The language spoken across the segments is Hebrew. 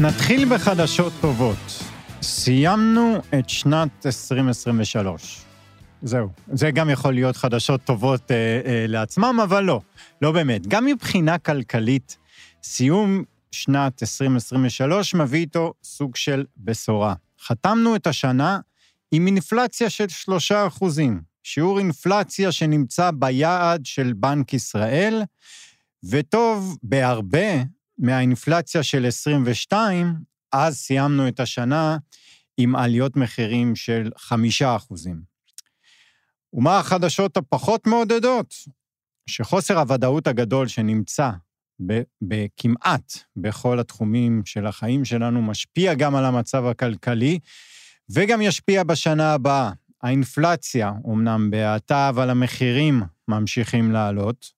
נתחיל בחדשות טובות. סיימנו את שנת 2023. זהו. זה גם יכול להיות חדשות טובות אה, אה, לעצמם, אבל לא. לא באמת. גם מבחינה כלכלית, סיום שנת 2023 מביא איתו סוג של בשורה. חתמנו את השנה עם אינפלציה של 3 אחוזים, שיעור אינפלציה שנמצא ביעד של בנק ישראל, וטוב בהרבה מהאינפלציה של 22, אז סיימנו את השנה עם עליות מחירים של 5 אחוזים. ומה החדשות הפחות מעודדות? שחוסר הוודאות הגדול שנמצא בכמעט בכל התחומים של החיים שלנו משפיע גם על המצב הכלכלי, וגם ישפיע בשנה הבאה. האינפלציה אומנם בהאטה, אבל המחירים ממשיכים לעלות.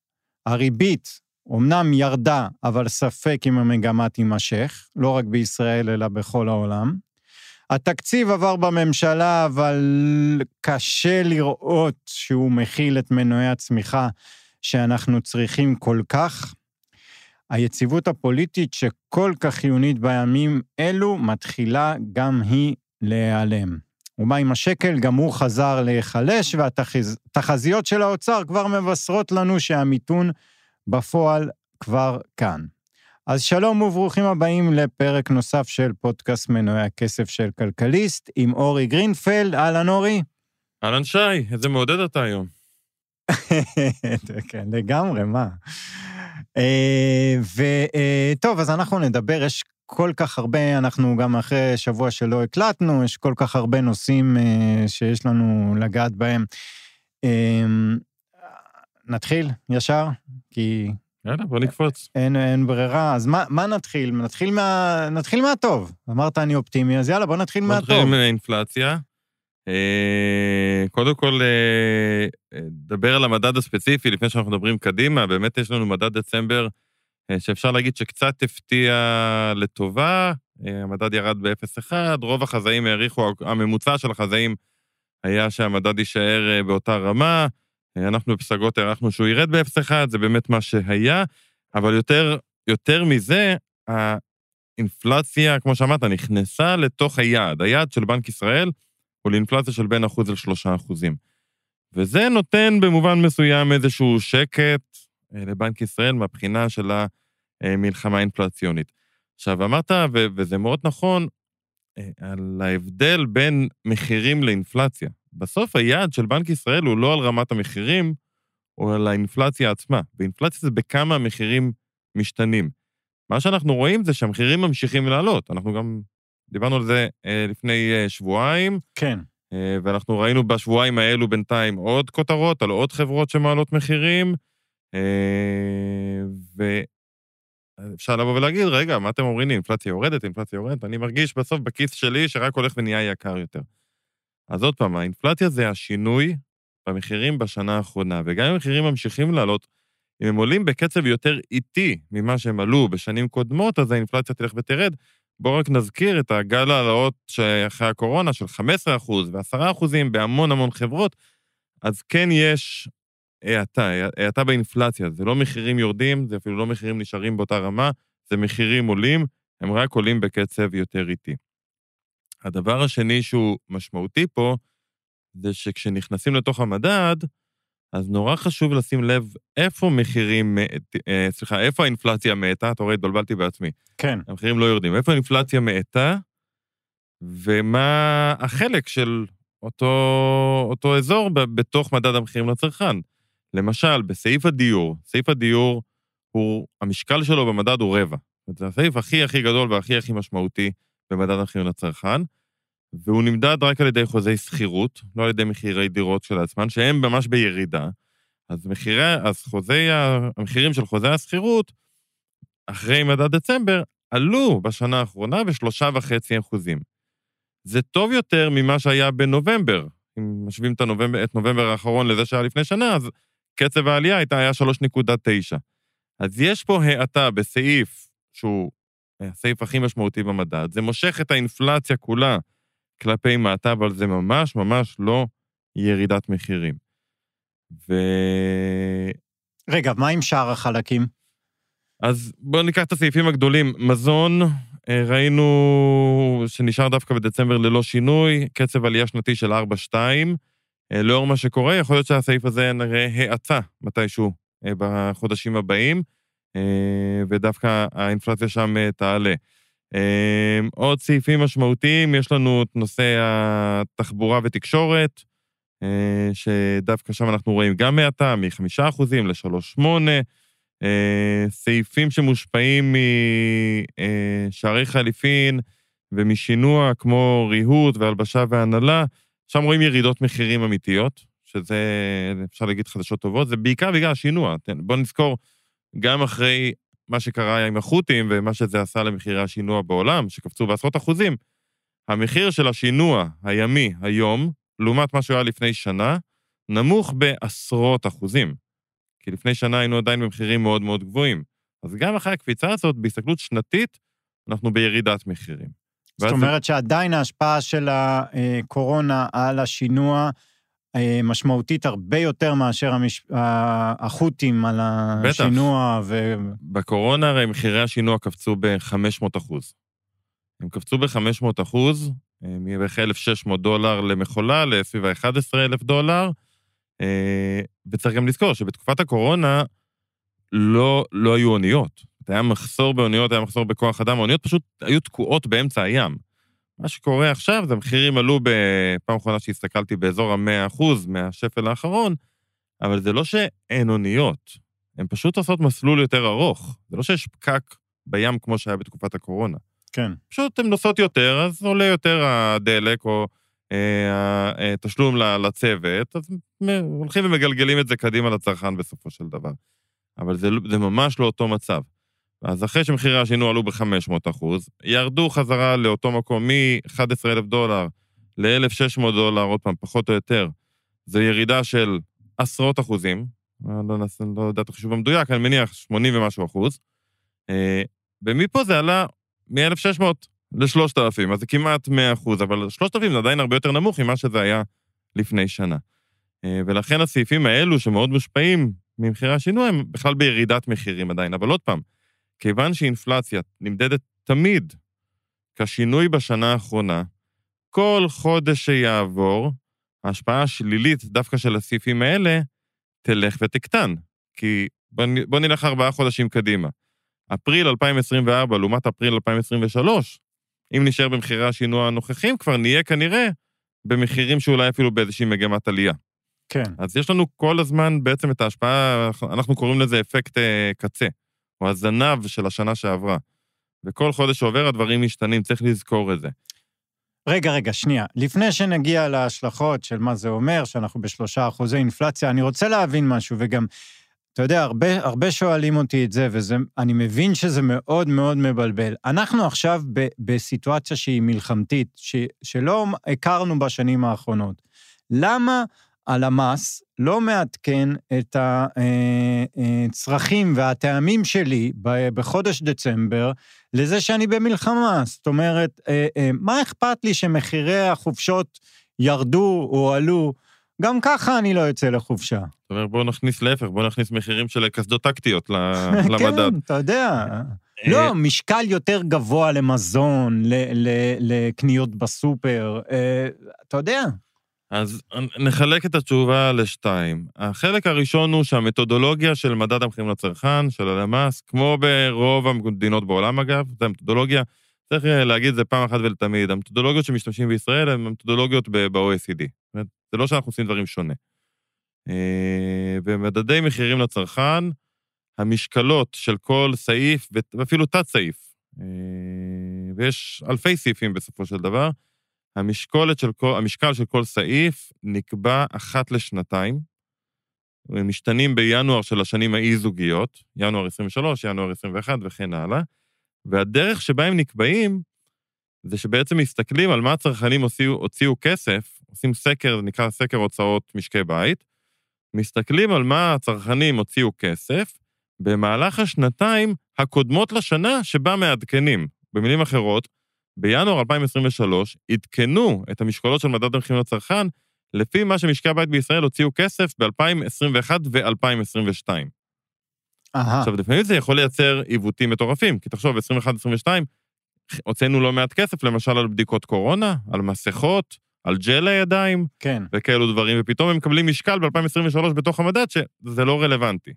הריבית אומנם ירדה, אבל ספק אם המגמה תימשך, לא רק בישראל אלא בכל העולם. התקציב עבר בממשלה, אבל קשה לראות שהוא מכיל את מנועי הצמיחה שאנחנו צריכים כל כך. היציבות הפוליטית שכל כך חיונית בימים אלו מתחילה גם היא להיעלם. ומה עם השקל? גם הוא חזר להיחלש, והתחזיות של האוצר כבר מבשרות לנו שהמיתון בפועל כבר כאן. אז שלום וברוכים הבאים לפרק נוסף של פודקאסט מנועי הכסף של כלכליסט, עם אורי גרינפלד. אהלן, אורי. אהלן שי, איזה מעודד אתה היום. כן, לגמרי, מה? וטוב, אז אנחנו נדבר, יש כל כך הרבה, אנחנו גם אחרי שבוע שלא הקלטנו, יש כל כך הרבה נושאים אה, שיש לנו לגעת בהם. אה, נתחיל ישר, כי יאללה, בוא נקפוץ. אין, אין ברירה, אז מה, מה נתחיל? נתחיל, מה, נתחיל מהטוב. אמרת אני אופטימי, אז יאללה, בוא נתחיל בוא מהטוב. נתחיל מהאינפלציה. אה, קודם כל, אה, דבר על המדד הספציפי, לפני שאנחנו מדברים קדימה, באמת יש לנו מדד דצמבר אה, שאפשר להגיד שקצת הפתיע לטובה, אה, המדד ירד ב-0.1, רוב החזאים העריכו, הממוצע של החזאים היה שהמדד יישאר אה, באותה רמה, אה, אנחנו בפסגות הערכנו שהוא ירד ב-0.1, זה באמת מה שהיה, אבל יותר, יותר מזה, האינפלציה, כמו שאמרת, נכנסה לתוך היעד. היעד של בנק ישראל הוא לאינפלציה של בין אחוז לשלושה אחוזים. וזה נותן במובן מסוים איזשהו שקט אה, לבנק ישראל מהבחינה של המלחמה האינפלציונית. עכשיו, אמרת, ו- וזה מאוד נכון, אה, על ההבדל בין מחירים לאינפלציה. בסוף היעד של בנק ישראל הוא לא על רמת המחירים, או על האינפלציה עצמה. באינפלציה זה בכמה המחירים משתנים. מה שאנחנו רואים זה שהמחירים ממשיכים לעלות. אנחנו גם דיברנו על זה אה, לפני אה, שבועיים, כן. אה, ואנחנו ראינו בשבועיים האלו בינתיים עוד כותרות על עוד חברות שמעלות מחירים, אה, ואפשר לבוא ולהגיד, רגע, מה אתם אומרים לי, אינפלציה יורדת, אינפלציה יורדת? אני מרגיש בסוף בכיס שלי שרק הולך ונהיה יקר יותר. אז עוד פעם, האינפלציה זה השינוי במחירים בשנה האחרונה, וגם אם המחירים ממשיכים לעלות, אם הם עולים בקצב יותר איטי ממה שהם עלו בשנים קודמות, אז האינפלציה תלך ותרד. בואו רק נזכיר את הגל העלאות שאחרי הקורונה של 15% ו-10% בהמון המון חברות, אז כן יש האטה, האטה באינפלציה. זה לא מחירים יורדים, זה אפילו לא מחירים נשארים באותה רמה, זה מחירים עולים, הם רק עולים בקצב יותר איטי. הדבר השני שהוא משמעותי פה, זה שכשנכנסים לתוך המדד, אז נורא חשוב לשים לב איפה מחירים, אה, סליחה, איפה האינפלציה מאטה, אתה רואה, התבלבלתי בעצמי. כן. המחירים לא יורדים. איפה האינפלציה מאטה, ומה החלק של אותו, אותו אזור בתוך מדד המחירים לצרכן. למשל, בסעיף הדיור, סעיף הדיור, הוא, המשקל שלו במדד הוא רבע. זה הסעיף הכי הכי גדול והכי הכי משמעותי במדד המחירים לצרכן, והוא נמדד רק על ידי חוזי שכירות, לא על ידי מחירי דירות של עצמן, שהם ממש בירידה. אז, מחירי, אז חוזי, המחירים של חוזי השכירות, אחרי מדד דצמבר, עלו בשנה האחרונה בשלושה וחצי אחוזים. זה טוב יותר ממה שהיה בנובמבר. אם משווים את, הנובמבר, את נובמבר האחרון לזה שהיה לפני שנה, אז קצב העלייה הייתה, היה 3.9. אז יש פה האטה בסעיף שהוא הסעיף הכי משמעותי במדד, זה מושך את האינפלציה כולה כלפי מטה, אבל זה ממש ממש לא ירידת מחירים. ו... רגע, מה עם שאר החלקים? אז בואו ניקח את הסעיפים הגדולים. מזון, אה, ראינו שנשאר דווקא בדצמבר ללא שינוי, קצב עלייה שנתי של 4-2. אה, לאור מה שקורה, יכול להיות שהסעיף הזה נראה האצה מתישהו אה, בחודשים הבאים, ודווקא האינפלציה שם תעלה. עוד סעיפים משמעותיים, יש לנו את נושא התחבורה ותקשורת, שדווקא שם אנחנו רואים גם האטה, מ-5% ל-3.8%. אה, סעיפים שמושפעים משערי חליפין ומשינוע, כמו ריהוט והלבשה והנהלה, שם רואים ירידות מחירים אמיתיות, שזה, אפשר להגיד חדשות טובות, זה בעיקר בגלל השינוע. בואו נזכור, גם אחרי מה שקרה עם החות'ים ומה שזה עשה למחירי השינוע בעולם, שקפצו בעשרות אחוזים, המחיר של השינוע הימי היום, לעומת מה שהוא היה לפני שנה, נמוך בעשרות אחוזים. כי לפני שנה היינו עדיין במחירים מאוד מאוד גבוהים. אז גם אחרי הקפיצה הזאת, בהסתכלות שנתית, אנחנו בירידת מחירים. זאת אומרת שעדיין ההשפעה של הקורונה על השינוע אה, משמעותית הרבה יותר מאשר המש... החות'ים על השינוע. בטח. ו... בקורונה הרי מחירי השינוע קפצו ב-500 אחוז. הם קפצו ב-500 אחוז, אה, מבערך 1,600 דולר למכולה לסביב ה-11,000 דולר, אה, וצריך גם לזכור שבתקופת הקורונה לא, לא היו אוניות. היה מחסור באוניות, היה מחסור בכוח אדם, האוניות פשוט היו תקועות באמצע הים. מה שקורה עכשיו זה המחירים עלו בפעם אחרונה שהסתכלתי באזור ה-100% מהשפל האחרון, אבל זה לא שאין אוניות, הן פשוט עושות מסלול יותר ארוך. זה לא שיש פקק בים כמו שהיה בתקופת הקורונה. כן. פשוט הן נוסעות יותר, אז עולה יותר הדלק, או התשלום אה, לצוות, אז הולכים ומגלגלים את זה קדימה לצרכן בסופו של דבר. אבל זה, זה ממש לא אותו מצב. אז אחרי שמחירי השינוע עלו ב-500 אחוז, ירדו חזרה לאותו מקום מ-11,000 דולר ל-1,600 דולר, עוד פעם, פחות או יותר. זו ירידה של עשרות אחוזים, לא, נעשה, לא יודע את החישוב המדויק, אני מניח 80 ומשהו אחוז. אה, ומפה זה עלה מ-1,600 ל-3,000, אז זה כמעט 100 אחוז, אבל 3,000 זה עדיין הרבה יותר נמוך ממה שזה היה לפני שנה. אה, ולכן הסעיפים האלו, שמאוד מושפעים ממחירי השינוי, הם בכלל בירידת מחירים עדיין. אבל עוד פעם, כיוון שאינפלציה נמדדת תמיד כשינוי בשנה האחרונה, כל חודש שיעבור, ההשפעה השלילית דווקא של הסעיפים האלה תלך ותקטן. כי בוא, בוא נלך ארבעה חודשים קדימה. אפריל 2024 לעומת אפריל 2023, אם נשאר במחירי השינוע הנוכחים, כבר נהיה כנראה במחירים שאולי אפילו באיזושהי מגמת עלייה. כן. אז יש לנו כל הזמן בעצם את ההשפעה, אנחנו קוראים לזה אפקט אה, קצה, או הזנב של השנה שעברה. וכל חודש שעובר הדברים משתנים, צריך לזכור את זה. רגע, רגע, שנייה. לפני שנגיע להשלכות של מה זה אומר, שאנחנו בשלושה אחוזי אינפלציה, אני רוצה להבין משהו, וגם אתה יודע, הרבה, הרבה שואלים אותי את זה, ואני מבין שזה מאוד מאוד מבלבל. אנחנו עכשיו ב, בסיטואציה שהיא מלחמתית, ש, שלא הכרנו בשנים האחרונות. למה הלמ"ס לא מעדכן את הצרכים אה, אה, והטעמים שלי בחודש דצמבר לזה שאני במלחמה? זאת אומרת, אה, מה אכפת לי שמחירי החופשות ירדו או עלו? גם ככה אני לא יוצא לחופשה. זאת אומרת, בואו נכניס להפך, בואו נכניס מחירים של קסדות טקטיות למדד. כן, אתה יודע. לא, משקל יותר גבוה למזון, לקניות בסופר, אתה יודע. אז נחלק את התשובה לשתיים. החלק הראשון הוא שהמתודולוגיה של מדד המחירים לצרכן, של הלמ"ס, כמו ברוב המדינות בעולם אגב, זו המתודולוגיה, צריך להגיד את זה פעם אחת ולתמיד, המתודולוגיות שמשתמשים בישראל הן המתודולוגיות ב-OECD. זה לא שאנחנו עושים דברים שונה. אה, במדדי מחירים לצרכן, המשקלות של כל סעיף, ואפילו תת-סעיף, אה, ויש אלפי סעיפים בסופו של דבר, של כל, המשקל של כל סעיף נקבע אחת לשנתיים, הם משתנים בינואר של השנים האי-זוגיות, ינואר 23, ינואר 21 וכן הלאה, והדרך שבה הם נקבעים זה שבעצם מסתכלים על מה הצרכנים הוציאו, הוציאו כסף, עושים סקר, זה נקרא סקר הוצאות משקי בית, מסתכלים על מה הצרכנים הוציאו כסף, במהלך השנתיים הקודמות לשנה שבה מעדכנים. במילים אחרות, בינואר 2023 עדכנו את המשקולות של מדד המחירים לצרכן לפי מה שמשקי הבית בישראל הוציאו כסף ב-2021 ו-2022. אהה, עכשיו, לפעמים זה יכול לייצר עיוותים מטורפים, כי תחשוב, 21-22, הוצאנו לא מעט כסף, למשל על בדיקות קורונה, על מסכות, על ג'ל לידיים כן. וכאלו דברים, ופתאום הם מקבלים משקל ב-2023 בתוך המדד שזה לא רלוונטי.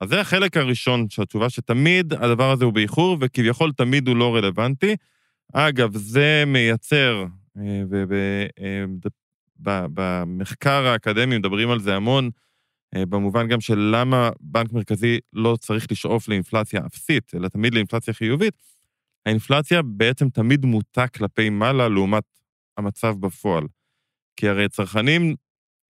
אז זה החלק הראשון של התשובה, שתמיד הדבר הזה הוא באיחור, וכביכול תמיד הוא לא רלוונטי. אגב, זה מייצר, אה, ובמחקר האקדמי מדברים על זה המון, אה, במובן גם של למה בנק מרכזי לא צריך לשאוף לאינפלציה אפסית, אלא תמיד לאינפלציה חיובית. האינפלציה בעצם תמיד מוטה כלפי מעלה לעומת המצב בפועל. כי הרי צרכנים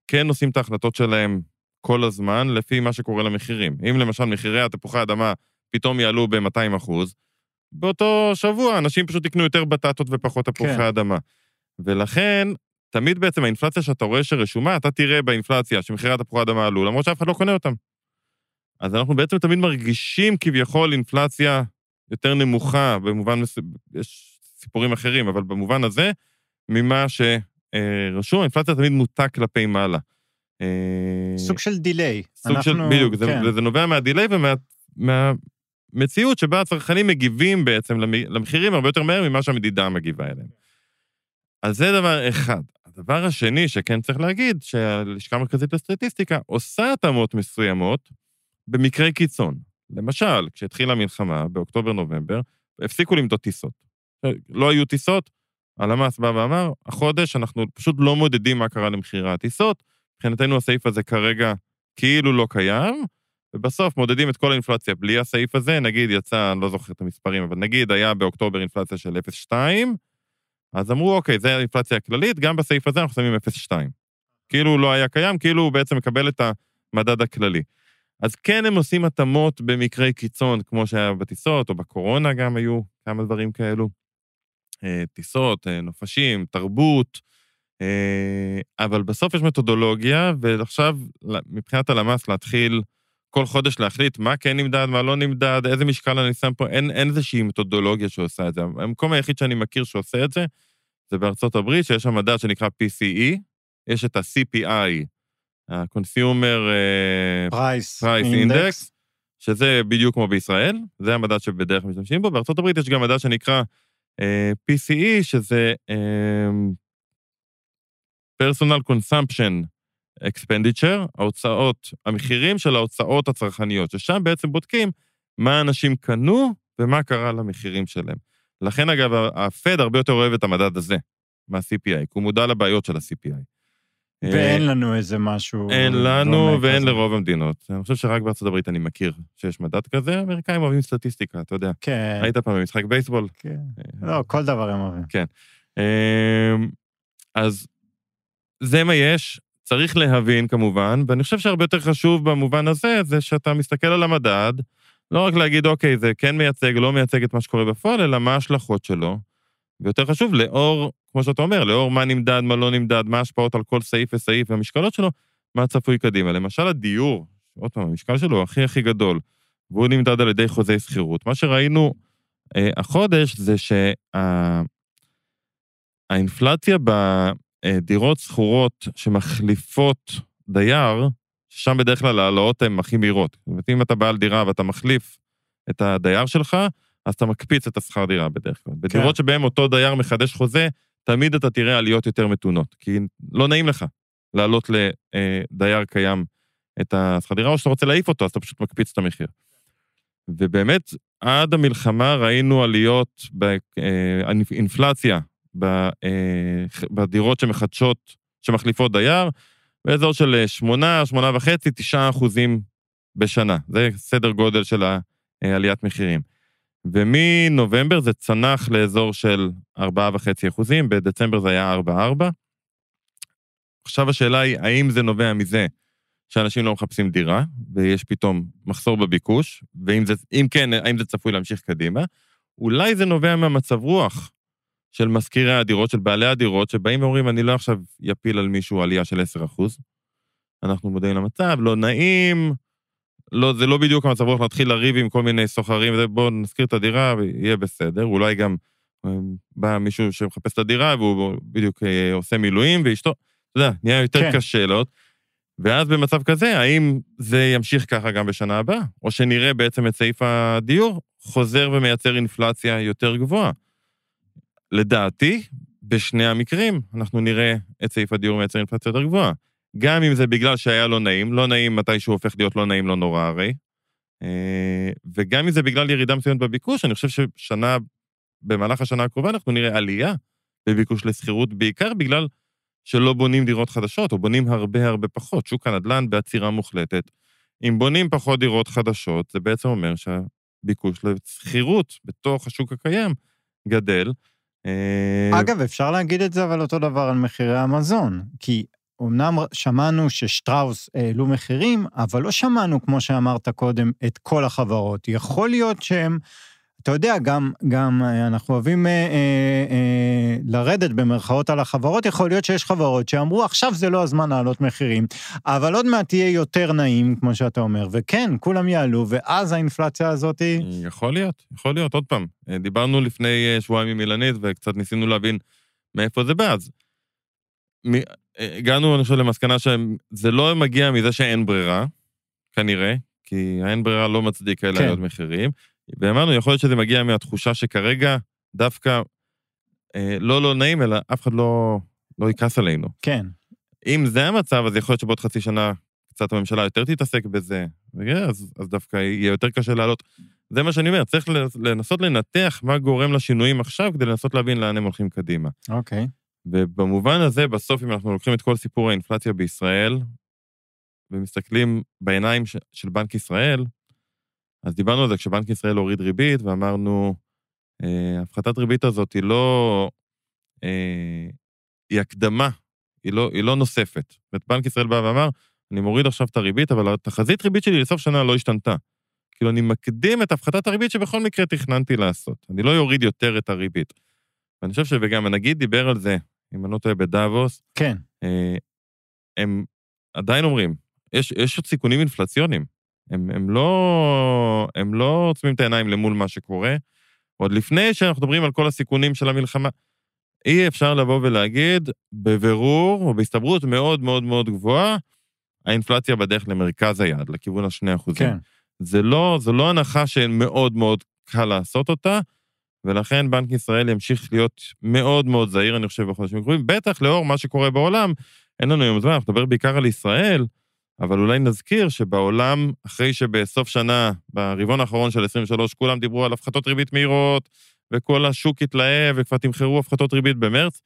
כן עושים את ההחלטות שלהם כל הזמן לפי מה שקורה למחירים. אם למשל מחירי התפוחי האדמה פתאום יעלו ב-200 אחוז, באותו שבוע אנשים פשוט יקנו יותר בטטות ופחות תפוחי כן. אדמה. ולכן, תמיד בעצם האינפלציה שאתה רואה שרשומה, אתה תראה באינפלציה שמחירי התפוחי האדמה עלו, למרות שאף אחד לא קונה אותם. אז אנחנו בעצם תמיד מרגישים כביכול אינפלציה יותר נמוכה, במובן. יש סיפורים אחרים, אבל במובן הזה, ממה שרשום, האינפלציה תמיד מוטה כלפי מעלה. אה, סוג של דיליי. סוג של, אנחנו- בדיוק, זה, כן. זה נובע מהדיליי ומהמציאות שבה הצרכנים מגיבים בעצם למ- למחירים הרבה יותר מהר ממה שהמדידה מגיבה אליהם. אז זה דבר אחד. הדבר השני שכן צריך להגיד, שהלשכה המרכזית לסטטיסטיקה עושה התאמות מסוימות במקרי קיצון. למשל, כשהתחילה המלחמה באוקטובר-נובמבר, הפסיקו למדוד טיסות. לא היו טיסות, הלמ"ס בא ואמר, החודש אנחנו פשוט לא מודדים מה קרה למחירי הטיסות, מבחינתנו הסעיף הזה כרגע כאילו לא קיים, ובסוף מודדים את כל האינפלציה בלי הסעיף הזה, נגיד יצא, אני לא זוכר את המספרים, אבל נגיד היה באוקטובר אינפלציה של 0.2, אז אמרו, אוקיי, זה האינפלציה הכללית, גם בסעיף הזה אנחנו שמים 0.2. כאילו הוא לא היה קיים, כאילו הוא בעצם מקבל את המדד הכללי. אז כן הם עושים התאמות במקרי קיצון, כמו שהיה בטיסות, או בקורונה גם היו כמה דברים כאלו. אה, טיסות, אה, נופשים, תרבות, אה, אבל בסוף יש מתודולוגיה, ועכשיו מבחינת הלמ"ס להתחיל כל חודש להחליט מה כן נמדד, מה לא נמדד, איזה משקל אני שם פה, אין, אין איזושהי מתודולוגיה שעושה את זה. המקום היחיד שאני מכיר שעושה את זה, זה בארצות הברית, שיש שם מדד שנקרא PCE, יש את ה-CPI, ה-Consumer אה, פרייס. Price Index, שזה בדיוק כמו בישראל, זה המדד שבדרך כלל משתמשים בו. בארצות הברית יש גם מדד שנקרא אה, PCE, שזה אה, Personal Consumption Expenditure, ההוצאות, המחירים של ההוצאות הצרכניות, ששם בעצם בודקים מה אנשים קנו ומה קרה למחירים שלהם. לכן, אגב, הפד הרבה יותר אוהב את המדד הזה, מה-CPI, כי הוא מודע לבעיות של ה-CPI. ואין לנו איזה משהו... אין לנו דומה ואין כזה. לרוב המדינות. אני חושב שרק בארצות הברית אני מכיר שיש מדד כזה, האמריקאים אוהבים סטטיסטיקה, אתה יודע. כן, היית פעם במשחק בייסבול? כן. לא, כל דבר הם אוהבים. אמ, אז זה מה יש, צריך להבין כמובן, ואני חושב שהרבה יותר חשוב במובן הזה, זה שאתה מסתכל על המדד, לא רק להגיד, אוקיי, זה כן מייצג, לא מייצג את מה שקורה בפועל, אלא מה ההשלכות שלו. ויותר חשוב, לאור, כמו שאתה אומר, לאור מה נמדד, מה לא נמדד, מה ההשפעות על כל סעיף וסעיף והמשקלות שלו, מה צפוי קדימה. למשל, הדיור, עוד פעם, המשקל שלו הוא הכי הכי גדול, והוא נמדד על ידי חוזי שכירות. מה שראינו אה, החודש זה שהאינפלציה בדירות שכורות שמחליפות דייר, ששם בדרך כלל העלאות הן הכי מהירות. זאת אומרת, אם אתה בעל דירה ואתה מחליף את הדייר שלך, אז אתה מקפיץ את השכר דירה בדרך כלל. בדירות שבהן אותו דייר מחדש חוזה, תמיד אתה תראה עליות יותר מתונות, כי לא נעים לך להעלות לדייר קיים את השכר דירה, או שאתה רוצה להעיף אותו, אז אתה פשוט מקפיץ את המחיר. ובאמת, עד המלחמה ראינו עליות באינפלציה בדירות שמחדשות, שמחליפות דייר, באזור של 8, 8.5, 9 אחוזים בשנה. זה סדר גודל של העליית מחירים. ומנובמבר זה צנח לאזור של 4.5 אחוזים, בדצמבר זה היה 4.4. עכשיו השאלה היא, האם זה נובע מזה שאנשים לא מחפשים דירה, ויש פתאום מחסור בביקוש, ואם זה, כן, האם זה צפוי להמשיך קדימה? אולי זה נובע מהמצב רוח של משכירי הדירות, של בעלי הדירות, שבאים ואומרים, אני לא עכשיו יפיל על מישהו עלייה של 10 אחוז. אנחנו מודעים למצב, לא נעים, לא, זה לא בדיוק המצב רוח להתחיל לריב עם כל מיני סוחרים, בואו נזכיר את הדירה ויהיה בסדר. אולי גם אה, בא מישהו שמחפש את הדירה והוא בדיוק אה, עושה מילואים ואשתו, אתה יודע, נהיה יותר כן. קשה לו. ואז במצב כזה, האם זה ימשיך ככה גם בשנה הבאה? או שנראה בעצם את סעיף הדיור חוזר ומייצר אינפלציה יותר גבוהה? לדעתי, בשני המקרים אנחנו נראה את סעיף הדיור מייצר אינפלציה יותר גבוהה. גם אם זה בגלל שהיה לא נעים, לא נעים מתי שהוא הופך להיות לא נעים, לא נורא הרי. אה, וגם אם זה בגלל ירידה מסוימת בביקוש, אני חושב ששנה, במהלך השנה הקרובה אנחנו נראה עלייה בביקוש לשכירות, בעיקר בגלל שלא בונים דירות חדשות, או בונים הרבה הרבה פחות. שוק הנדל"ן בעצירה מוחלטת. אם בונים פחות דירות חדשות, זה בעצם אומר שהביקוש לשכירות בתוך השוק הקיים גדל. אה, אגב, אפשר להגיד את זה, אבל אותו דבר על מחירי המזון. כי אמנם שמענו ששטראוס העלו מחירים, אבל לא שמענו, כמו שאמרת קודם, את כל החברות. יכול להיות שהם, אתה יודע, גם, גם אה, אנחנו אוהבים אה, אה, אה, לרדת במרכאות על החברות, יכול להיות שיש חברות שאמרו, עכשיו זה לא הזמן להעלות מחירים, אבל עוד מעט יהיה יותר נעים, כמו שאתה אומר, וכן, כולם יעלו, ואז האינפלציה הזאת היא... יכול להיות, יכול להיות, עוד פעם. אה, דיברנו לפני אה, שבועיים עם אילנית, וקצת ניסינו להבין מאיפה זה בא, אז... מ- הגענו, אני חושב, למסקנה שזה לא מגיע מזה שאין ברירה, כנראה, כי האין ברירה לא מצדיק כאלה כן. מחירים, ואמרנו, יכול להיות שזה מגיע מהתחושה שכרגע דווקא אה, לא לא נעים, אלא אף אחד לא, לא יכעס עלינו. כן. אם זה המצב, אז יכול להיות שבעוד חצי שנה קצת הממשלה יותר תתעסק בזה, אז, אז דווקא יהיה יותר קשה לעלות. זה מה שאני אומר, צריך לנסות לנתח מה גורם לשינויים עכשיו, כדי לנסות להבין לאן הם הולכים קדימה. אוקיי. ובמובן הזה, בסוף, אם אנחנו לוקחים את כל סיפור האינפלציה בישראל, ומסתכלים בעיניים של בנק ישראל, אז דיברנו על זה כשבנק ישראל הוריד ריבית, ואמרנו, אה, הפחתת ריבית הזאת היא לא... אה, היא הקדמה, היא לא, היא לא נוספת. זאת אומרת, בנק ישראל בא ואמר, אני מוריד עכשיו את הריבית, אבל התחזית ריבית שלי לסוף שנה לא השתנתה. כאילו, אני מקדים את הפחתת הריבית שבכל מקרה תכננתי לעשות. אני לא אוריד יותר את הריבית. ואני חושב שגם הנגיד דיבר על זה, אם אני לא טועה, בדאבוס, כן. אה, הם עדיין אומרים, יש, יש עוד סיכונים אינפלציוניים. הם, הם, לא, הם לא עוצמים את העיניים למול מה שקורה. עוד לפני שאנחנו מדברים על כל הסיכונים של המלחמה, אי אפשר לבוא ולהגיד, בבירור או בהסתברות מאוד מאוד מאוד גבוהה, האינפלציה בדרך למרכז היעד, לכיוון השני אחוזים. כן. זה לא, זו לא הנחה שמאוד מאוד קל לעשות אותה, ולכן בנק ישראל ימשיך להיות מאוד מאוד זהיר, אני חושב, בחודשים הקרובים, בטח לאור מה שקורה בעולם. אין לנו היום זמן, אנחנו נדבר בעיקר על ישראל, אבל אולי נזכיר שבעולם, אחרי שבסוף שנה, ברבעון האחרון של 23, כולם דיברו על הפחתות ריבית מהירות, וכל השוק התלהב, וכבר תמחרו הפחתות ריבית במרץ,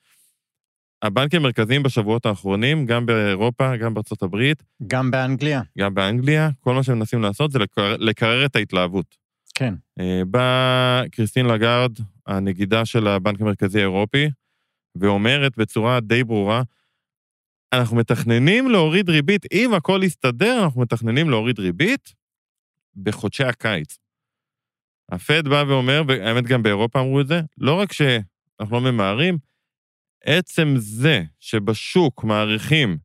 הבנקים המרכזיים בשבועות האחרונים, גם באירופה, גם בארצות הברית, גם באנגליה. גם באנגליה, כל מה שהם מנסים לעשות זה לקרר, לקרר את ההתלהבות. כן. אה, באה קריסטין לגארד, הנגידה של הבנק המרכזי האירופי, ואומרת בצורה די ברורה, אנחנו מתכננים להוריד ריבית, אם הכל יסתדר, אנחנו מתכננים להוריד ריבית בחודשי הקיץ. הפד בא ואומר, והאמת גם באירופה אמרו את זה, לא רק שאנחנו לא ממהרים, עצם זה שבשוק מעריכים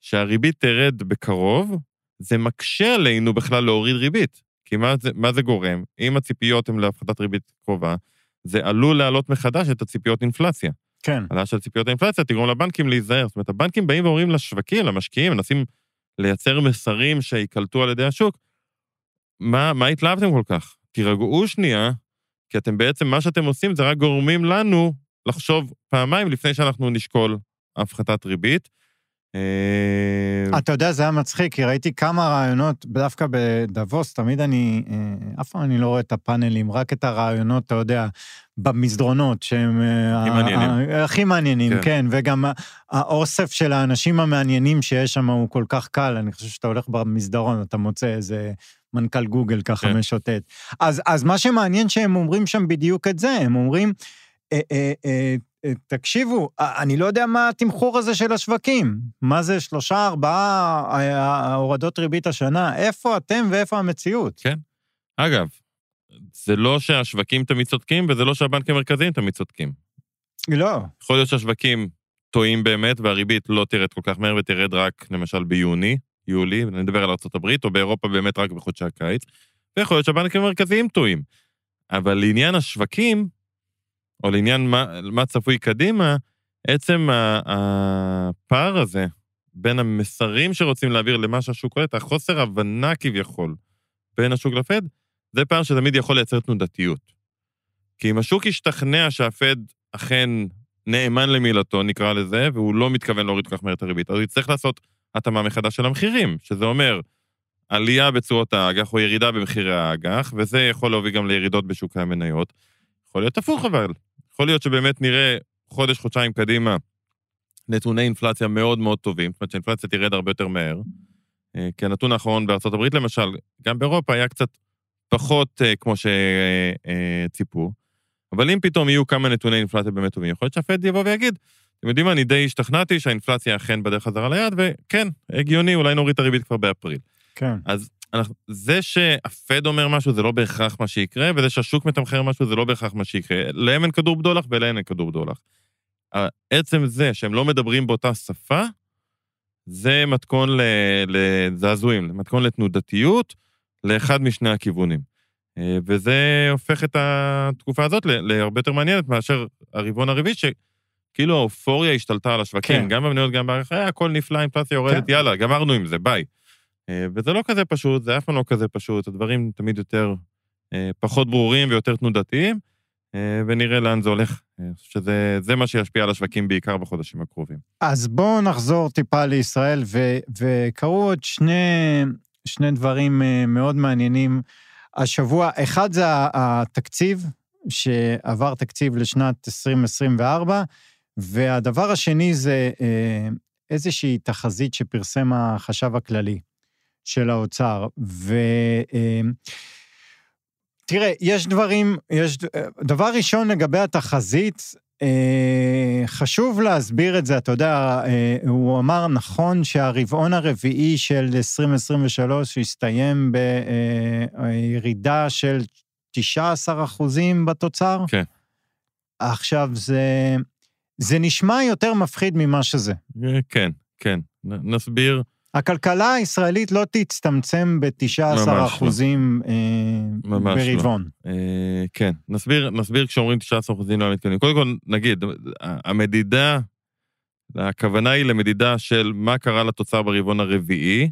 שהריבית תרד בקרוב, זה מקשה עלינו בכלל להוריד ריבית. כי מה זה, מה זה גורם? אם הציפיות הן להפחתת ריבית קרובה, זה עלול להעלות מחדש את הציפיות אינפלציה. כן. העלאה של ציפיות האינפלציה תגרום לבנקים להיזהר. זאת אומרת, הבנקים באים ואומרים לשווקים, למשקיעים, מנסים לייצר מסרים שייקלטו על ידי השוק. מה, מה התלהבתם כל כך? תירגעו שנייה, כי אתם בעצם, מה שאתם עושים זה רק גורמים לנו לחשוב פעמיים לפני שאנחנו נשקול הפחתת ריבית. אה, אתה יודע, זה היה מצחיק, כי ראיתי כמה רעיונות, דווקא בדבוס, תמיד אני, אה, אף פעם אני לא רואה את הפאנלים, רק את הרעיונות, אתה יודע, במסדרונות, שהם... אה, הכי מעניינים. ה- הכי מעניינים, כן. כן, וגם האוסף של האנשים המעניינים שיש שם הוא כל כך קל, אני חושב שאתה הולך במסדרון, אתה מוצא איזה מנכ"ל גוגל ככה כן. משוטט. אז, אז מה שמעניין שהם אומרים שם בדיוק את זה, הם אומרים, תקשיבו, אני לא יודע מה התמחור הזה של השווקים. מה זה שלושה, ארבעה הורדות ריבית השנה? איפה אתם ואיפה המציאות? כן. אגב, זה לא שהשווקים תמיד צודקים, וזה לא שהבנקים המרכזיים תמיד צודקים. לא, יכול להיות שהשווקים טועים באמת, והריבית לא תרד כל כך מהר ותרד רק, למשל, ביוני, יולי, אני מדבר על ארה"ב, או באירופה באמת רק בחודשי הקיץ, ויכול להיות שהבנקים המרכזיים טועים. אבל לעניין השווקים, או לעניין מה, מה צפוי קדימה, עצם הפער הזה בין המסרים שרוצים להעביר למה שהשוק קולט, החוסר הבנה כביכול בין השוק לפד, זה פער שתמיד יכול לייצר תנודתיות. כי אם השוק ישתכנע שהפד אכן נאמן למילתו, נקרא לזה, והוא לא מתכוון להוריד כל כך מהר את הריבית, אז הוא יצטרך לעשות התאמה מחדש של המחירים, שזה אומר עלייה בצורות האג"ח או ירידה במחירי האג"ח, וזה יכול להוביל גם לירידות בשוק המניות. יכול להיות הפוך אבל. יכול להיות שבאמת נראה חודש, חודשיים קדימה נתוני אינפלציה מאוד מאוד טובים, זאת אומרת שהאינפלציה תרד הרבה יותר מהר. אה, כי הנתון האחרון בארצות הברית למשל, גם באירופה היה קצת פחות אה, כמו שציפו, אבל אם פתאום יהיו כמה נתוני אינפלציה באמת טובים, יכול להיות שהפד יבוא ויגיד, אתם יודעים מה, אני די השתכנעתי שהאינפלציה אכן בדרך חזרה ליעד, וכן, הגיוני, אולי נוריד את הריבית כבר באפריל. כן. אז אנחנו, זה שהפד אומר משהו זה לא בהכרח מה שיקרה, וזה שהשוק מתמחר משהו זה לא בהכרח מה שיקרה. להם אין כדור בדולח ולהם אין כדור בדולח. עצם זה שהם לא מדברים באותה שפה, זה מתכון לזעזועים, מתכון לתנודתיות לאחד משני הכיוונים. אה, וזה הופך את התקופה הזאת להרבה יותר מעניינת מאשר הרבעון הרביעי, שכאילו האופוריה השתלטה על השווקים, כן. גם במניות, גם בערך, הכל נפלא, אינפלציה יורדת, כן. יאללה, גמרנו עם זה, ביי. אה, וזה לא כזה פשוט, זה אף פעם לא כזה פשוט, הדברים תמיד יותר אה, פחות ברורים ויותר תנודתיים, ונראה לאן זה הולך. שזה מה שישפיע על השווקים בעיקר בחודשים הקרובים. אז בואו נחזור טיפה לישראל, ו, וקרו עוד שני, שני דברים מאוד מעניינים. השבוע, אחד זה התקציב, שעבר תקציב לשנת 2024, והדבר השני זה אה, איזושהי תחזית שפרסם החשב הכללי של האוצר. ו... אה, תראה, יש דברים, יש... דבר ראשון לגבי התחזית, אה, חשוב להסביר את זה, אתה יודע, אה, הוא אמר נכון שהרבעון הרביעי של 2023 הסתיים בירידה של 19 אחוזים בתוצר. כן. עכשיו, זה, זה נשמע יותר מפחיד ממה שזה. אה, כן, כן. נסביר. הכלכלה הישראלית לא תצטמצם ב-19 לא. אחוזים לא. ברבעון. לא. אה, כן, נסביר, נסביר כשאומרים 19 אחוזים לא מתקדמים. קודם כל, נגיד, המדידה, הכוונה היא למדידה של מה קרה לתוצר ברבעון הרביעי,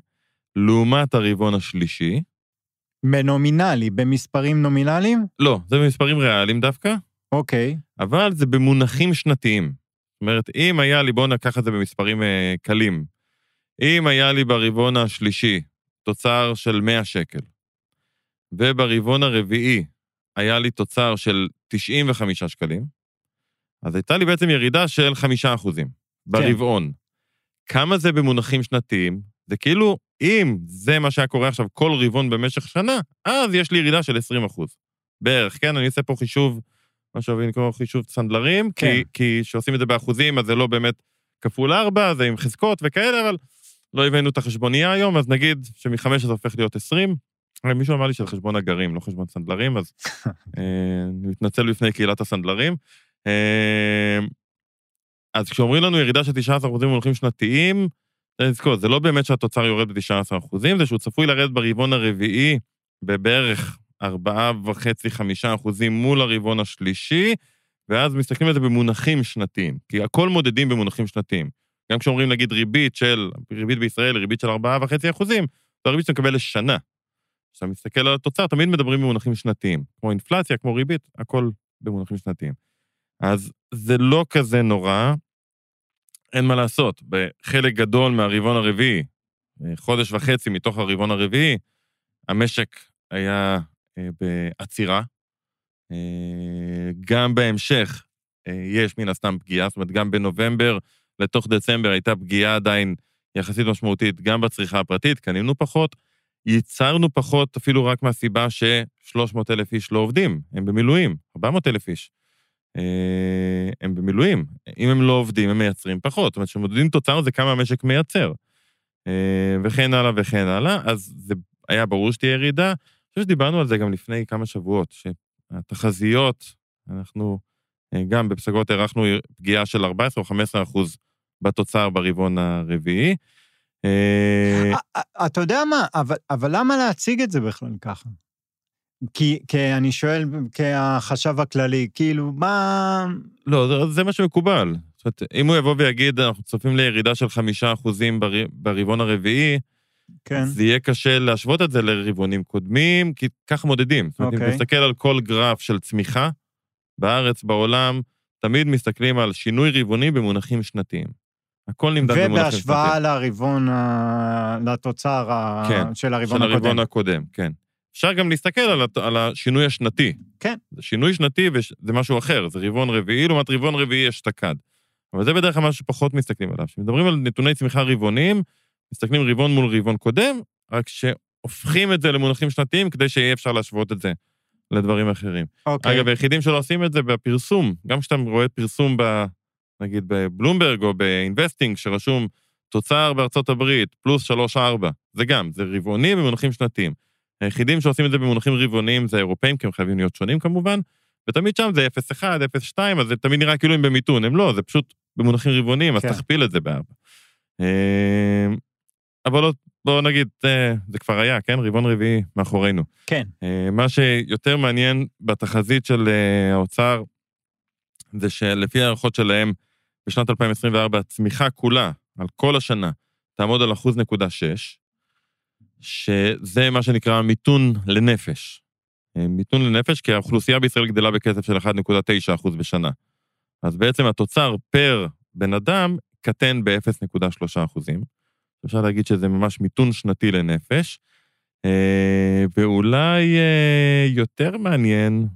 לעומת הרבעון השלישי. בנומינלי, במספרים נומינליים? לא, זה במספרים ריאליים דווקא. אוקיי. אבל זה במונחים שנתיים. זאת אומרת, אם היה לי, בואו נקח את זה במספרים אה, קלים, אם היה לי ברבעון השלישי תוצר של 100 שקל, וברבעון הרביעי היה לי תוצר של 95 שקלים, אז הייתה לי בעצם ירידה של 5 אחוזים ברבעון. כן. כמה זה במונחים שנתיים? זה כאילו, אם זה מה שהיה קורה עכשיו כל רבעון במשך שנה, אז יש לי ירידה של 20 אחוז. בערך, כן? אני עושה פה חישוב, מה שאוהבים לקרוא חישוב סנדלרים, כן. כי כשעושים את זה באחוזים, אז זה לא באמת כפול 4, זה עם חזקות וכאלה, אבל לא הבאנו את החשבונייה היום, אז נגיד שמ-5 זה הופך להיות 20. מישהו אמר לי שזה חשבון הגרים, לא חשבון סנדלרים, אז אה, אני מתנצל בפני קהילת הסנדלרים. אה, אז כשאומרים לנו ירידה של 19% במונחים שנתיים, צריך לזכור, זה לא באמת שהתוצר יורד ב-19%, זה שהוא צפוי לרדת ברבעון הרביעי בבערך 4.5-5% מול הרבעון השלישי, ואז מסתכלים על זה במונחים שנתיים, כי הכל מודדים במונחים שנתיים. גם כשאומרים נגיד ריבית של, ריבית בישראל, ריבית של 4.5 אחוזים, זו הריבית שאתה מקבל לשנה. כשאתה מסתכל על התוצר, תמיד מדברים במונחים שנתיים. כמו אינפלציה, כמו ריבית, הכל במונחים שנתיים. אז זה לא כזה נורא, אין מה לעשות. בחלק גדול מהרבעון הרביעי, חודש וחצי מתוך הרבעון הרביעי, המשק היה אה, בעצירה. אה, גם בהמשך אה, יש מן הסתם פגיעה, זאת אומרת, גם בנובמבר לתוך דצמבר הייתה פגיעה עדיין יחסית משמעותית גם בצריכה הפרטית, קנינו פחות, ייצרנו פחות אפילו רק מהסיבה ש-300 אלף איש לא עובדים, הם במילואים, 400 אלף איש. אה, הם במילואים. אם הם לא עובדים, הם מייצרים פחות. זאת אומרת, כשמודדים תוצר זה כמה המשק מייצר. אה, וכן הלאה וכן הלאה, אז זה היה ברור שתהיה ירידה. אני חושב שדיברנו על זה גם לפני כמה שבועות, שהתחזיות, אנחנו אה, גם בפסגות הערכנו פגיעה של 14 או 15 אחוז בתוצר ברבעון הרביעי. אה, א- א- אתה יודע מה, אבל, אבל למה להציג את זה בכלל ככה? כי, כי אני שואל, כחשב הכללי, כאילו, מה... לא, זה, זה מה שמקובל. זאת אומרת, אם הוא יבוא ויגיד, אנחנו צופים לירידה של חמישה אחוזים בר, ברבעון הרביעי, כן, זה יהיה קשה להשוות את זה לרבעונים קודמים, כי ככה מודדים. זאת אומרת, אם אוקיי. תסתכל על כל גרף של צמיחה, בארץ, בעולם, תמיד מסתכלים על שינוי רבעוני במונחים שנתיים. הכל נמדד במונחים שנתיים. ובהשוואה לרבעון, ה- לתוצר ה- כן, של הרבעון של הקודם. הרבעון הקודם, כן. אפשר גם להסתכל על, הת- על השינוי השנתי. כן. זה שינוי שנתי וזה משהו אחר, זה רבעון רביעי, לעומת רבעון רביעי אשתקד. אבל זה בדרך כלל מה שפחות מסתכלים עליו. כשמדברים על נתוני צמיחה רבעוניים, מסתכלים רבעון מול רבעון קודם, רק שהופכים את זה למונחים שנתיים כדי שיהיה אפשר להשוות את זה לדברים אחרים. אוקיי. אגב, היחידים שלא עושים את זה בפרסום, גם כשאתה רואה פרסום ב... נגיד בבלומברג או באינבסטינג, שרשום תוצר בארצות הברית, פלוס 3-4, זה גם, זה רבעוני במונחים שנתיים. היחידים שעושים את זה במונחים רבעוניים זה האירופאים, כי הם חייבים להיות שונים כמובן, ותמיד שם זה 0-1, 0-2, אז זה תמיד נראה כאילו הם במיתון, הם לא, זה פשוט במונחים רבעוניים, אז כן. תכפיל את זה בארבע. אה, אבל עוד, בואו נגיד, זה כבר היה, כן? רבעון רביעי מאחורינו. כן. אה, מה שיותר מעניין בתחזית של אה, האוצר, זה שלפי הערכות שלהם, בשנת 2024 הצמיחה כולה, על כל השנה, תעמוד על אחוז נקודה שש, שזה מה שנקרא מיתון לנפש. אה, מיתון לנפש, כי האוכלוסייה בישראל גדלה בקצב של 1.9 אחוז בשנה. אז בעצם התוצר פר בן אדם קטן ב-0.3 אחוזים. אפשר להגיד שזה ממש מיתון שנתי לנפש. אה, ואולי אה, יותר מעניין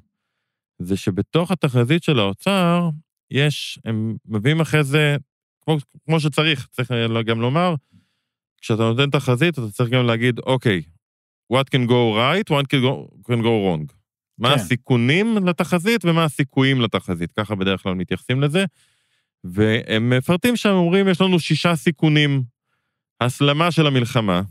זה שבתוך התחזית של האוצר, יש, הם מביאים אחרי זה, כמו, כמו שצריך, צריך גם לומר, כשאתה נותן תחזית, אתה צריך גם להגיד, אוקיי, what can go right, what can go, can go wrong. מה כן. הסיכונים לתחזית ומה הסיכויים לתחזית, ככה בדרך כלל מתייחסים לזה. והם מפרטים שם, אומרים, יש לנו שישה סיכונים. הסלמה של המלחמה,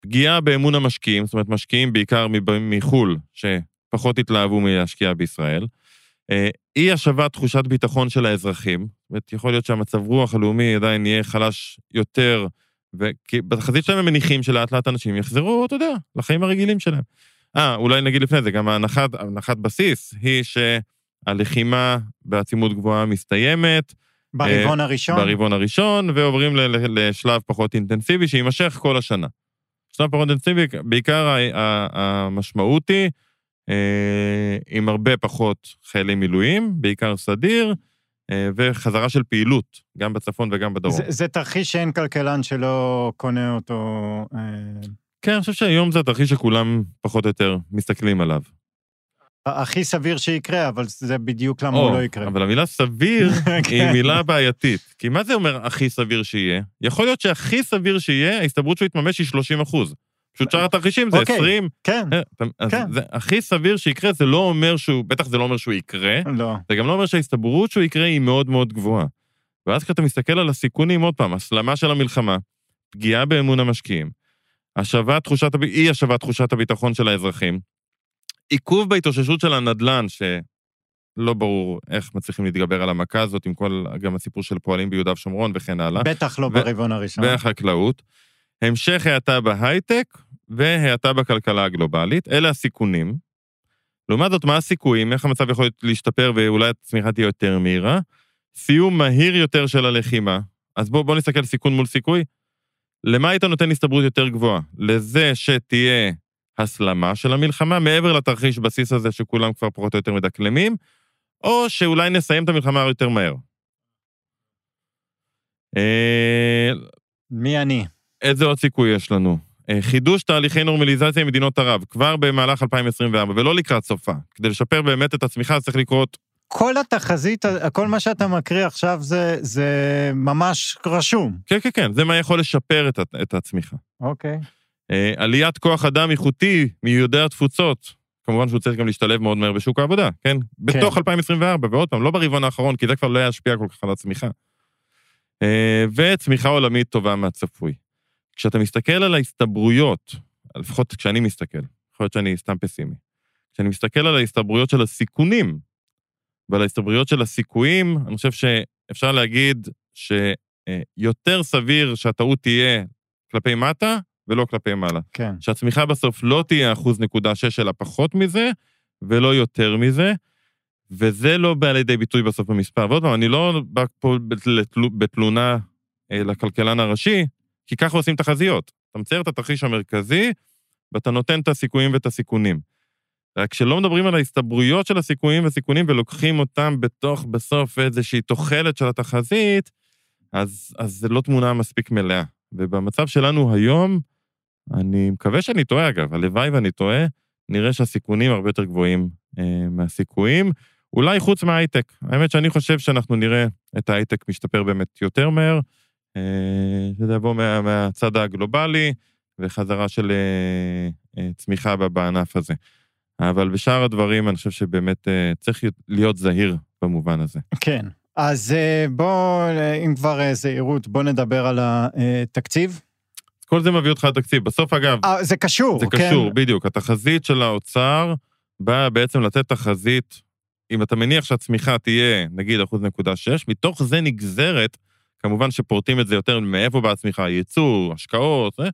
פגיעה באמון המשקיעים, זאת אומרת, משקיעים בעיקר מחו"ל, שפחות התלהבו מלהשקיע בישראל, אה, אי השבת תחושת ביטחון של האזרחים, זאת אומרת, יכול להיות שהמצב רוח הלאומי עדיין יהיה חלש יותר, וכי בתחזית שלהם הם מניחים שלאט לאט אנשים יחזרו, אתה יודע, לחיים הרגילים שלהם. אה, אולי נגיד לפני זה, גם ההנחת, הנחת בסיס היא שהלחימה בעצימות גבוהה מסתיימת, ברבעון הראשון? ברבעון הראשון, ועוברים ל- ל- לשלב פחות אינטנסיבי, שיימשך כל השנה. שלב פחות אינטנסיבי, בעיקר המשמעות היא, אה, עם הרבה פחות חיילי מילואים, בעיקר סדיר, אה, וחזרה של פעילות, גם בצפון וגם בדרום. זה, זה תרחיש שאין כלכלן שלא קונה אותו. אה, כן, אני חושב שהיום זה התרחיש שכולם פחות או יותר מסתכלים עליו. הכי סביר שיקרה, אבל זה בדיוק למה הוא או, לא יקרה. אבל המילה סביר היא כן. מילה בעייתית. כי מה זה אומר הכי סביר שיהיה? יכול להיות שהכי סביר שיהיה, ההסתברות שהוא יתממש היא 30 אחוז. פשוט שאר התרחישים זה אוקיי. 20. כן, אה, כן. זה הכי סביר שיקרה, זה לא אומר שהוא, בטח זה לא אומר שהוא יקרה, לא. זה גם לא אומר שההסתברות שהוא יקרה היא מאוד מאוד גבוהה. ואז כשאתה מסתכל על הסיכונים, עוד פעם, הסלמה של המלחמה, פגיעה באמון המשקיעים, השבת תחושת, אי השבת תחושת הביטחון של האזרחים, עיכוב בהתאוששות של הנדל"ן, שלא ברור איך מצליחים להתגבר על המכה הזאת, עם כל, גם הסיפור של פועלים ביהודה ושומרון וכן הלאה, בטח לא ו- ברבעון הראשון. והחקלאות, המשך האטה בהייטק והאטה בכלכלה הגלובלית, אלה הסיכונים. לעומת זאת, מה הסיכויים, איך המצב יכול להשתפר ואולי הצמיחה תהיה יותר מהירה? סיום מהיר יותר של הלחימה. אז בואו בוא נסתכל סיכון מול סיכוי. למה היית נותן הסתברות יותר גבוהה? לזה שתהיה הסלמה של המלחמה, מעבר לתרחיש בסיס הזה שכולם כבר פחות או יותר מדקלמים, או שאולי נסיים את המלחמה יותר מהר. אה, מי אני? איזה עוד סיכוי יש לנו? אה, חידוש תהליכי נורמליזציה עם מדינות ערב, כבר במהלך 2024, ולא לקראת סופה. כדי לשפר באמת את הצמיחה, צריך לקרות... כל התחזית, כל מה שאתה מקריא עכשיו זה, זה ממש רשום. כן, כן, כן, זה מה יכול לשפר את, את הצמיחה. אוקיי. אה, עליית כוח אדם איכותי מיהודי התפוצות, כמובן שהוא צריך גם להשתלב מאוד מהר בשוק העבודה, כן? בתוך 2024, ועוד פעם, לא ברבעון האחרון, כי זה כבר לא ישפיע כל כך על הצמיחה. אה, וצמיחה עולמית טובה מהצפוי. כשאתה מסתכל על ההסתברויות, לפחות כשאני מסתכל, יכול להיות שאני סתם פסימי, כשאני מסתכל על ההסתברויות של הסיכונים ועל ההסתברויות של הסיכויים, אני חושב שאפשר להגיד אה, יותר סביר שהטעות תהיה כלפי מטה ולא כלפי מעלה. כן. שהצמיחה בסוף לא תהיה אחוז נקודה שש, אלא פחות מזה, ולא יותר מזה, וזה לא בא לידי ביטוי בסוף במספר. ועוד פעם, אני לא בא פה בתל- בתלונה אה, לכלכלן הראשי, כי ככה עושים תחזיות. אתה מצייר את התרחיש המרכזי, ואתה נותן את הסיכויים ואת הסיכונים. רק כשלא מדברים על ההסתברויות של הסיכויים והסיכונים ולוקחים אותם בתוך, בסוף, איזושהי תוחלת של התחזית, אז, אז זה לא תמונה מספיק מלאה. ובמצב שלנו היום, אני מקווה שאני טועה, אגב, הלוואי ואני טועה, נראה שהסיכונים הרבה יותר גבוהים אה, מהסיכויים, אולי חוץ מההייטק. האמת שאני חושב שאנחנו נראה את ההייטק משתפר באמת יותר מהר, שזה יבוא מה, מהצד הגלובלי וחזרה של אה, אה, צמיחה בענף הזה. אבל בשאר הדברים, אני חושב שבאמת אה, צריך להיות זהיר במובן הזה. כן. אז אה, בוא, אה, אם כבר אה, זהירות, בוא נדבר על התקציב. כל זה מביא אותך לתקציב. בסוף, אגב, אה, זה קשור, זה כן? קשור, בדיוק. התחזית של האוצר באה בעצם לתת תחזית, אם אתה מניח שהצמיחה תהיה, נגיד, אחוז נקודה שש, מתוך זה נגזרת, כמובן שפורטים את זה יותר מאיפה באה הצמיחה, ייצוא, השקעות, זה,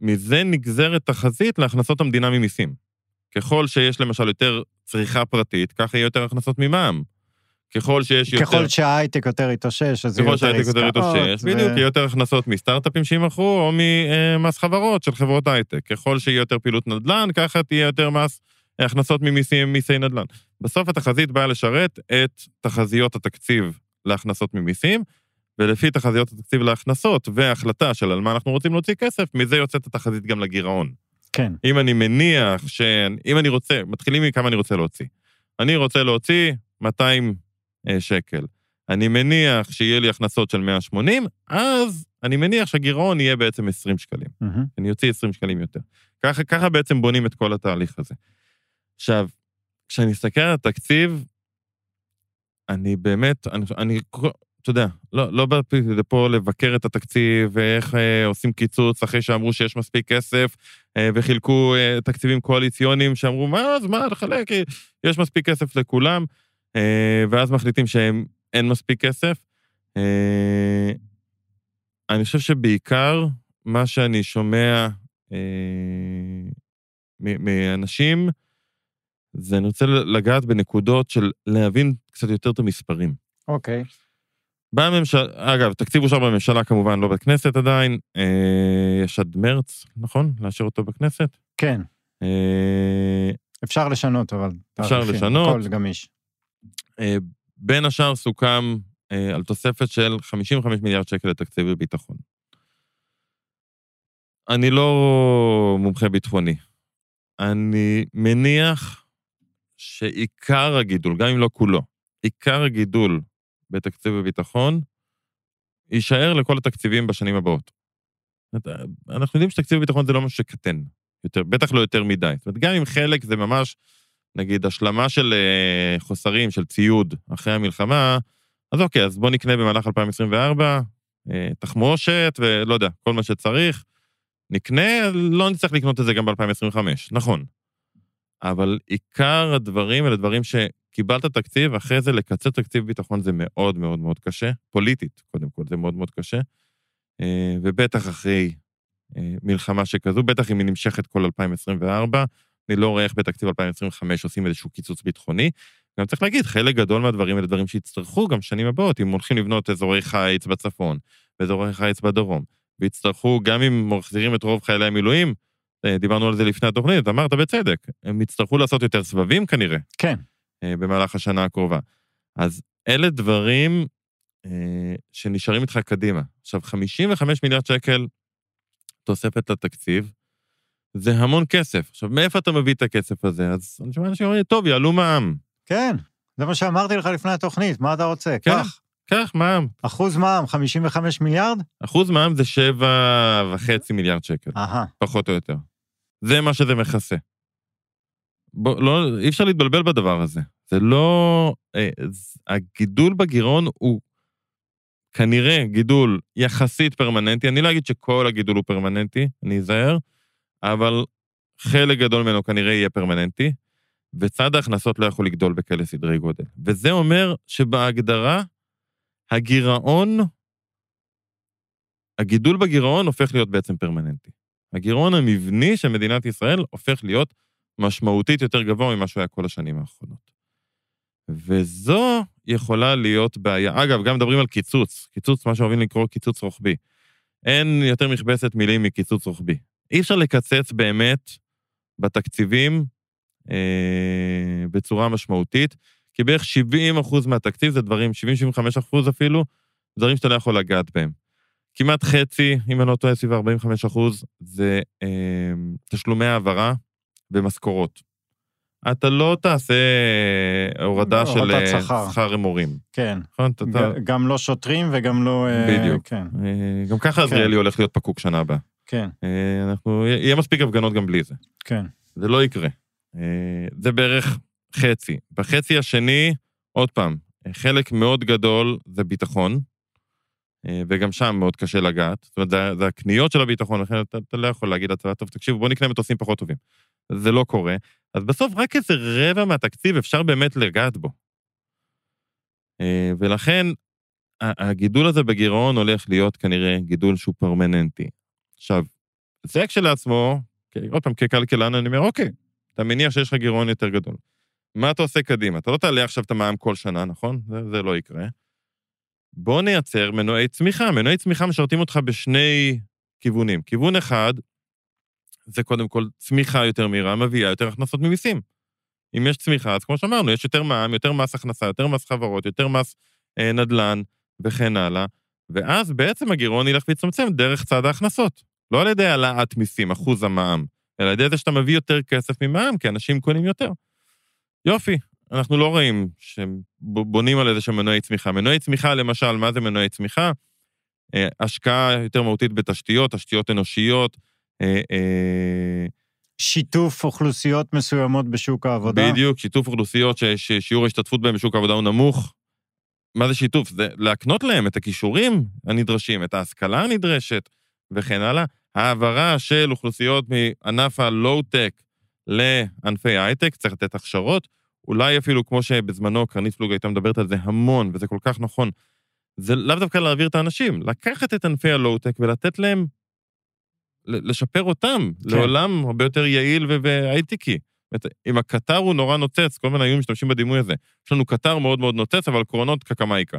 מזה נגזרת תחזית להכנסות המדינה ממיסים. ככל שיש למשל יותר צריכה פרטית, ככה יהיה יותר הכנסות ממע"מ. ככל שיש יותר... ככל שההייטק יותר יתאושש, אז יהיו ככל יותר שהייטק יותר עסקאות, יתאושש, ו- בדיוק, יהיה יותר הכנסות מסטארט-אפים שימכרו, או ממס חברות של חברות הייטק. ככל שיהיה יותר פעילות נדל"ן, ככה תהיה יותר מס, הכנסות ממיסים, מיסי נדל"ן. בסוף התחזית באה לשרת את תחזיות התקציב להכנסות ממיסים, ולפי תחזיות התקציב להכנסות וההחלטה של על מה אנחנו רוצים להוציא כסף, מזה יוצאת התחזית גם לגירעון. כן, אם אני מניח ש... אם אני רוצה, מתחילים מכמה אני רוצה להוציא. אני רוצה להוציא 200 אה, שקל. אני מניח שיהיה לי הכנסות של 180, אז אני מניח שהגירעון יהיה בעצם 20 שקלים. מהמם. אני אוציא 20 שקלים יותר. ככה, ככה בעצם בונים את כל התהליך הזה. עכשיו, כשאני מסתכל על התקציב, אני באמת, אני, אני אתה יודע, לא, לא באתי לפה לבקר את התקציב ואיך אה, עושים קיצוץ אחרי שאמרו שיש מספיק כסף אה, וחילקו אה, תקציבים קואליציוניים שאמרו, מה, אז מה, לחלק, אה, יש מספיק כסף לכולם, אה, ואז מחליטים שאין מספיק כסף. אה, אני חושב שבעיקר מה שאני שומע אה, מאנשים, זה אני רוצה לגעת בנקודות של להבין קצת יותר את המספרים. אוקיי. בממשלה, אגב, תקציב אושר בממשלה כמובן, לא בכנסת עדיין. אה, יש עד מרץ, נכון? לאשר אותו בכנסת. כן, אה, אפשר לשנות, אבל... אפשר תאריכים, לשנות. הכל גמיש. אה, בין השאר סוכם אה, על תוספת של 55 מיליארד שקל לתקציב הביטחון. אני לא מומחה ביטחוני. אני מניח שעיקר הגידול, גם אם לא כולו, עיקר הגידול בתקציב הביטחון יישאר לכל התקציבים בשנים הבאות. אנחנו יודעים שתקציב הביטחון זה לא משהו שקטן, יותר, בטח לא יותר מדי. זאת אומרת, גם אם חלק זה ממש, נגיד, השלמה של אה, חוסרים, של ציוד אחרי המלחמה, אז אוקיי, אז בוא נקנה במהלך 2024 אה, תחמושת ולא יודע, כל מה שצריך. נקנה, לא נצטרך לקנות את זה גם ב-2025, נכון. אבל עיקר הדברים אלה דברים שקיבלת תקציב, אחרי זה לקצץ תקציב ביטחון זה מאוד מאוד מאוד קשה, פוליטית, קודם כל, זה מאוד מאוד קשה. אה, ובטח אחרי אה, מלחמה שכזו, בטח אם היא נמשכת כל 2024, אני לא רואה איך בתקציב 2025 עושים איזשהו קיצוץ ביטחוני. גם צריך להגיד, חלק גדול מהדברים אלה דברים שיצטרכו גם שנים הבאות, אם הולכים לבנות אזורי חיץ בצפון ואזורי חיץ בדרום, ויצטרכו, גם אם מחזירים את רוב חיילי המילואים, אה, דיברנו על זה לפני התוכנית, אמרת בצדק, הם יצטרכו לעשות יותר סבבים כנראה. כן, במהלך השנה הקרובה. אז אלה דברים אה, שנשארים איתך קדימה. עכשיו, 55 מיליארד שקל תוספת לתקציב, זה המון כסף. עכשיו, מאיפה אתה מביא את הכסף הזה? אז אני שומע אנשים אומרים, טוב, יעלו מע"מ. כן. זה מה שאמרתי לך לפני התוכנית, מה אתה רוצה? כן. קח. קח מע"מ. אחוז מע"מ, 55 מיליארד? אחוז מע"מ זה 7.5 מיליארד שקל, אהה. פחות או יותר. זה מה שזה מכסה. בוא, לא, אי אפשר להתבלבל בדבר הזה. זה לא... אה, הגידול בגירעון הוא כנראה גידול יחסית פרמננטי. אני לא אגיד שכל הגידול הוא פרמננטי, אני אזהר, אבל חלק גדול ממנו כנראה יהיה פרמננטי, וצד ההכנסות לא יכול לגדול בכאלה סדרי גודל. וזה אומר שבהגדרה, הגירעון הגידול בגירעון הופך להיות בעצם פרמננטי. הגירעון המבני של מדינת ישראל הופך להיות משמעותית יותר גבוה ממה שהוא היה כל השנים האחרונות. וזו יכולה להיות בעיה. אגב, גם מדברים על קיצוץ, קיצוץ, מה שאוהבים לקרוא קיצוץ רוחבי. אין יותר מכבסת מילים מקיצוץ רוחבי. אי אפשר לקצץ באמת בתקציבים אה, בצורה משמעותית, כי בערך 70 אחוז מהתקציב זה דברים, 70-75 אחוז אפילו, דברים שאתה לא יכול לגעת בהם. כמעט חצי, אם אני לא טועה, סביב 45 אחוז, זה אה, תשלומי העברה ומשכורות. אתה לא תעשה הורדה לא, של אה, שכר. מורים. כן. נכון? אתה- גם לא שוטרים וגם לא... אה, בדיוק. כן, אה, גם ככה עזריאלי הולך להיות פקוק שנה הבאה. כן, אנחנו, יהיה מספיק הפגנות גם בלי זה. כן. זה לא יקרה. זה בערך חצי. בחצי השני, עוד פעם, חלק מאוד גדול זה ביטחון, וגם שם מאוד קשה לגעת. זאת אומרת, זה, זה הקניות של הביטחון, לכן אתה, אתה לא יכול להגיד לצבא, טוב, תקשיבו, בואו נקנה מטוסים פחות טובים. זה לא קורה. אז בסוף רק איזה רבע מהתקציב אפשר באמת לגעת בו. אה, ולכן, הגידול הזה בגירעון הולך להיות כנראה גידול שהוא פרמננטי. עכשיו, זה כשלעצמו, עוד פעם, ככלכלן, אני אומר, אוקיי, אתה מניח שיש לך גירעון יותר גדול. מה אתה עושה קדימה? אתה לא תעלה עכשיו את המע"מ כל שנה, נכון? זה, זה לא יקרה. בוא נייצר מנועי צמיחה. מנועי צמיחה משרתים אותך בשני כיוונים. כיוון אחד, זה קודם כל צמיחה יותר מהירה, מביאה יותר הכנסות ממיסים. אם יש צמיחה, אז כמו שאמרנו, יש יותר מע"מ, יותר מס הכנסה, יותר מס חברות, יותר מס אה, נדל"ן וכן הלאה, ואז בעצם הגירעון ילך ויצמצם דרך צד ההכנסות. לא על ידי העלאת מיסים, אחוז המע"מ, אלא על ידי זה שאתה מביא יותר כסף ממע"מ, כי אנשים קונים יותר. יופי, אנחנו לא רואים שבונים על איזה שהם מנועי צמיחה. מנועי צמיחה, למשל, מה זה מנועי צמיחה? אה, השקעה יותר מהותית בתשתיות, תשתיות אנושיות, שיתוף אוכלוסיות מסוימות בשוק העבודה. בדיוק, שיתוף אוכלוסיות ששיעור ההשתתפות בהן בשוק העבודה הוא נמוך. מה זה שיתוף? זה להקנות להם את הכישורים הנדרשים, את ההשכלה הנדרשת וכן הלאה. העברה של אוכלוסיות מענף הלואו-טק לענפי הייטק, צריך לתת הכשרות. אולי אפילו, כמו שבזמנו קרנית פלוג הייתה מדברת על זה המון, וזה כל כך נכון, זה לאו דווקא להעביר את האנשים, לקחת את ענפי הלואו-טק ולתת להם, לשפר אותם כן. לעולם הרבה יותר יעיל ו- והייטקי. זאת אומרת, אם הקטר הוא נורא נוצץ, כל הזמן היו משתמשים בדימוי הזה. יש לנו קטר מאוד מאוד נוצץ, אבל קרונות קקמייקה.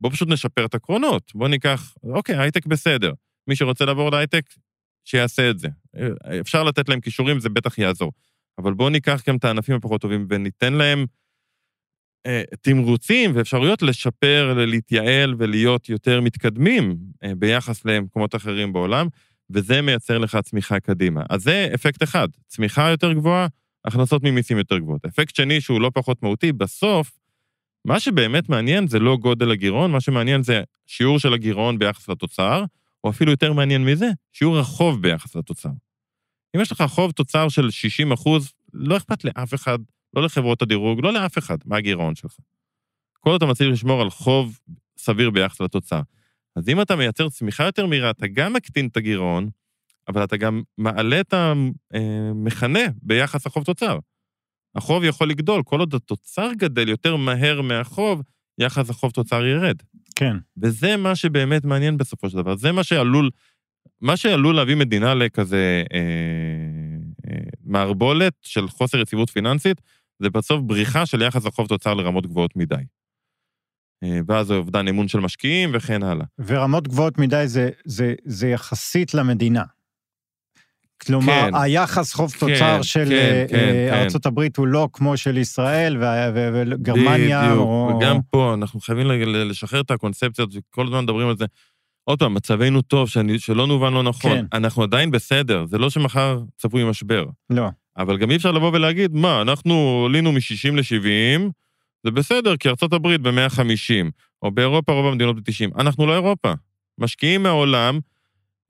בואו פשוט נשפר את הקרונות. בואו ניקח, אוקיי, הייטק בסדר. מי שרוצה לעבור להייטק, שיעשה את זה. אפשר לתת להם כישורים, זה בטח יעזור. אבל בואו ניקח גם את הענפים הפחות טובים וניתן להם אה, תמרוצים ואפשרויות לשפר, להתייעל ולהיות יותר מתקדמים אה, ביחס למקומות אחרים בעולם, וזה מייצר לך צמיחה קדימה. אז זה אפקט אחד, צמיחה יותר גבוהה, הכנסות ממיסים יותר גבוהות. אפקט שני, שהוא לא פחות מהותי, בסוף, מה שבאמת מעניין זה לא גודל הגירעון, מה שמעניין זה שיעור של הגירעון ביחס לתוצר, או אפילו יותר מעניין מזה, שיעור החוב ביחס לתוצר. אם יש לך חוב תוצר של 60 אחוז, לא אכפת לאף אחד, לא לחברות הדירוג, לא לאף אחד, מה הגירעון שלך. כל עוד אתה מצליח לשמור על חוב סביר ביחס לתוצר. אז אם אתה מייצר צמיחה יותר מהירה, אתה גם מקטין את הגירעון, אבל אתה גם מעלה את המכנה ביחס החוב תוצר. החוב יכול לגדול, כל עוד התוצר גדל יותר מהר מהחוב, יחס החוב תוצר ירד. כן. וזה מה שבאמת מעניין בסופו של דבר. זה מה שעלול, מה שעלול להביא מדינה לכזה אה, אה, מערבולת של חוסר יציבות פיננסית, זה בסוף בריחה של יחס החוב תוצר לרמות גבוהות מדי. אה, ואז אובדן אמון של משקיעים וכן הלאה. ורמות גבוהות מדי זה, זה, זה יחסית למדינה. כלומר, כן. היחס חוב כן, תוצר של כן, אה, כן, אה, כן. ארצות הברית הוא לא כמו של ישראל וגרמניה, בדיוק, או... וגם פה אנחנו חייבים לשחרר את הקונספציות, וכל הזמן מדברים על זה. עוד פעם, מצבנו טוב, שאני, שלא נובן לא נכון. כן. אנחנו עדיין בסדר, זה לא שמחר צפוי משבר. לא. אבל גם אי אפשר לבוא ולהגיד, מה, אנחנו עלינו מ-60 ל-70, זה בסדר, כי ארצות הברית ב-150, או באירופה רוב המדינות ב-90. אנחנו לא אירופה. משקיעים מהעולם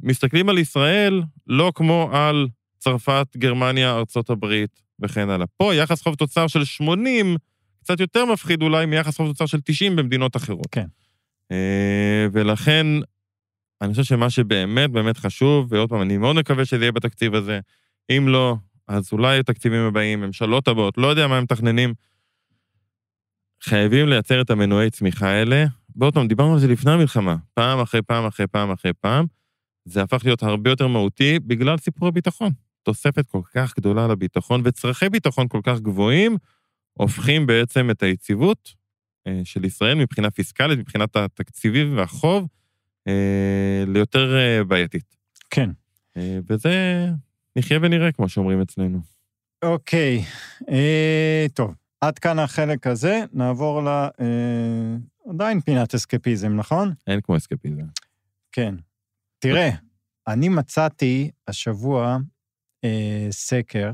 מסתכלים על ישראל לא כמו על צרפת, גרמניה, ארצות הברית וכן הלאה. פה יחס חוב תוצר של 80, קצת יותר מפחיד אולי מיחס חוב תוצר של 90 במדינות אחרות. כן. אה, ולכן, אני חושב שמה שבאמת באמת חשוב, ועוד פעם, אני מאוד מקווה שזה יהיה בתקציב הזה, אם לא, אז אולי התקציבים הבאים, ממשלות הבאות, לא יודע מה הם מתכננים. חייבים לייצר את המנועי צמיחה האלה ועוד פעם, דיברנו על זה לפני המלחמה, פעם אחרי פעם אחרי פעם אחרי פעם, זה הפך להיות הרבה יותר מהותי בגלל סיפור הביטחון. תוספת כל כך גדולה לביטחון וצרכי ביטחון כל כך גבוהים, הופכים בעצם את היציבות אה, של ישראל מבחינה פיסקלית, מבחינת התקציבי והחוב, אה, ליותר אה, בעייתית. כן. וזה נחיה ונראה, כמו שאומרים אצלנו. אוקיי, אה, טוב, עד כאן החלק הזה, נעבור ל... אה, עדיין פינת אסקפיזם, נכון? אין כמו אסקפיזם. כן. תראה, אני מצאתי השבוע אה, סקר,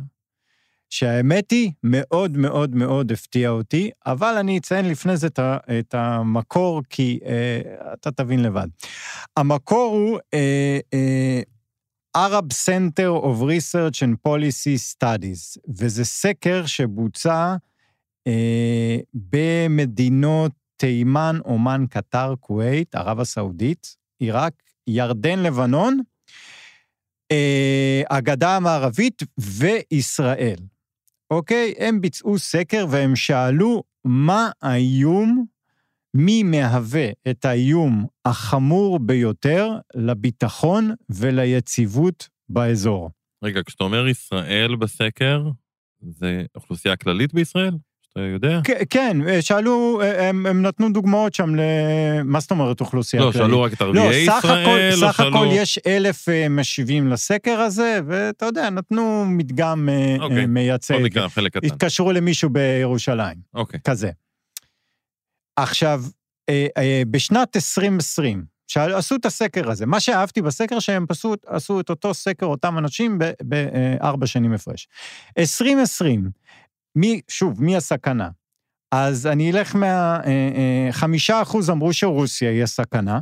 שהאמת היא, מאוד מאוד מאוד הפתיע אותי, אבל אני אציין לפני זה את המקור, כי אה, אתה תבין לבד. המקור הוא אה, אה, Arab Center of Research and Policy Studies, וזה סקר שבוצע אה, במדינות תימן, אומן, קטר, כווית, ערב הסעודית, עיראק, ירדן, לבנון, אה, הגדה המערבית וישראל. אוקיי? הם ביצעו סקר והם שאלו מה האיום מי מהווה את האיום החמור ביותר לביטחון וליציבות באזור. רגע, כשאתה אומר ישראל בסקר, זה אוכלוסייה כללית בישראל? אתה יודע? כן, שאלו, הם, הם נתנו דוגמאות שם ל... מה זאת אומרת אוכלוסייה לא, כללית? לא, שאלו רק את ערביי לא, ישראל? הכל, לא, סך שאלו... הכל יש אלף אה, משיבים לסקר הזה, ואתה יודע, נתנו מדגם אה, אוקיי. מייצג. בוא נקרא חלק קטן. התקשרו למישהו בירושלים. אוקיי. כזה. עכשיו, אה, אה, בשנת 2020, שעשו את הסקר הזה, מה שאהבתי בסקר, שהם פשוט עשו את אותו סקר, אותם אנשים, בארבע שנים הפרש. 2020, מי, שוב, מי הסכנה? אז אני אלך מה... אה, חמישה אחוז אמרו שרוסיה היא הסכנה,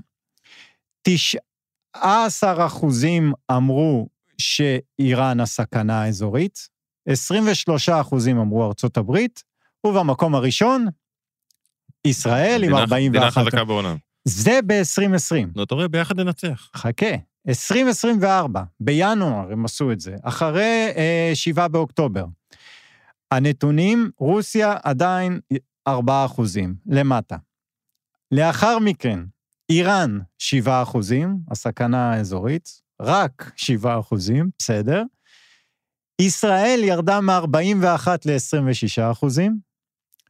תשעה עשר אחוזים אמרו שאיראן הסכנה האזורית, 23 אחוזים אמרו ארצות הברית, ובמקום הראשון, ישראל עם 41. מדינה חזקה בעולם. זה ב-2020. נו, אתה רואה, ביחד ננצח. חכה. 2024, בינואר הם עשו את זה, אחרי אה, 7 באוקטובר. הנתונים, רוסיה עדיין 4 אחוזים, למטה. לאחר מכן, איראן 7 אחוזים, הסכנה האזורית, רק 7 אחוזים, בסדר. ישראל ירדה מ-41 ל-26 אחוזים,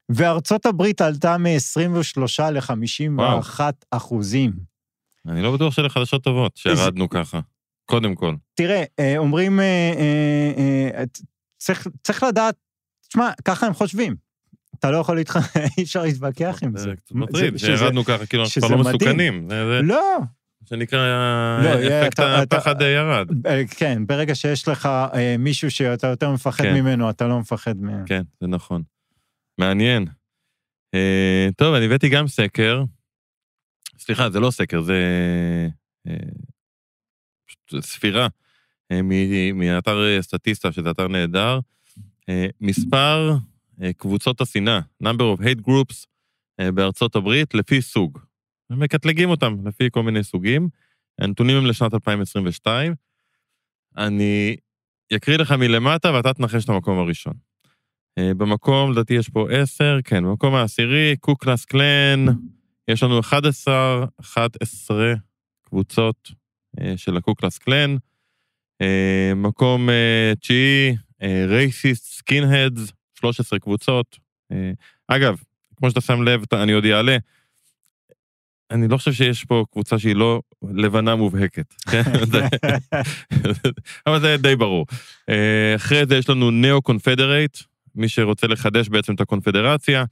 וארצות הברית עלתה מ-23 ל-51 אחוזים. אני לא בטוח שאלה חדשות טובות, שירדנו ככה, קודם כל. תראה, אה, אומרים, אה, אה, צריך, צריך לדעת, תשמע, ככה הם חושבים. אתה לא יכול להתח... אי אפשר להתווכח עם זה. זה קצת מטריד, שירדנו ככה, כאילו אנחנו כבר לא מסוכנים. לא. שנקרא, לא, אפקט הפחד ירד. כן, ברגע שיש לך מישהו שאתה יותר מפחד כן. ממנו, אתה לא מפחד ממנו. כן, זה נכון. מעניין. טוב, אני הבאתי גם סקר. סליחה, זה לא סקר, זה ספירה מאתר סטטיסטה, שזה אתר נהדר. Uh, מספר uh, קבוצות השנאה, number of hate groups uh, בארצות הברית, לפי סוג. מקטלגים אותם לפי כל מיני סוגים. הנתונים הם לשנת 2022. אני אקריא לך מלמטה ואתה תנחש את המקום הראשון. אה, במקום, לדעתי יש פה עשר, כן, במקום העשירי, קו קלוקס קלאן, יש לנו 11, 11 קבוצות אה, של הקו קלוקס קלאן. אה, מקום תשיעי, racist skinheads, 13 קבוצות. אגב, כמו שאתה שם לב, אני עוד אעלה, אני לא חושב שיש פה קבוצה שהיא לא לבנה מובהקת, כן? אבל זה די ברור. אחרי זה יש לנו נאו קונפדרייט, מי שרוצה לחדש בעצם את הקונפדרציה.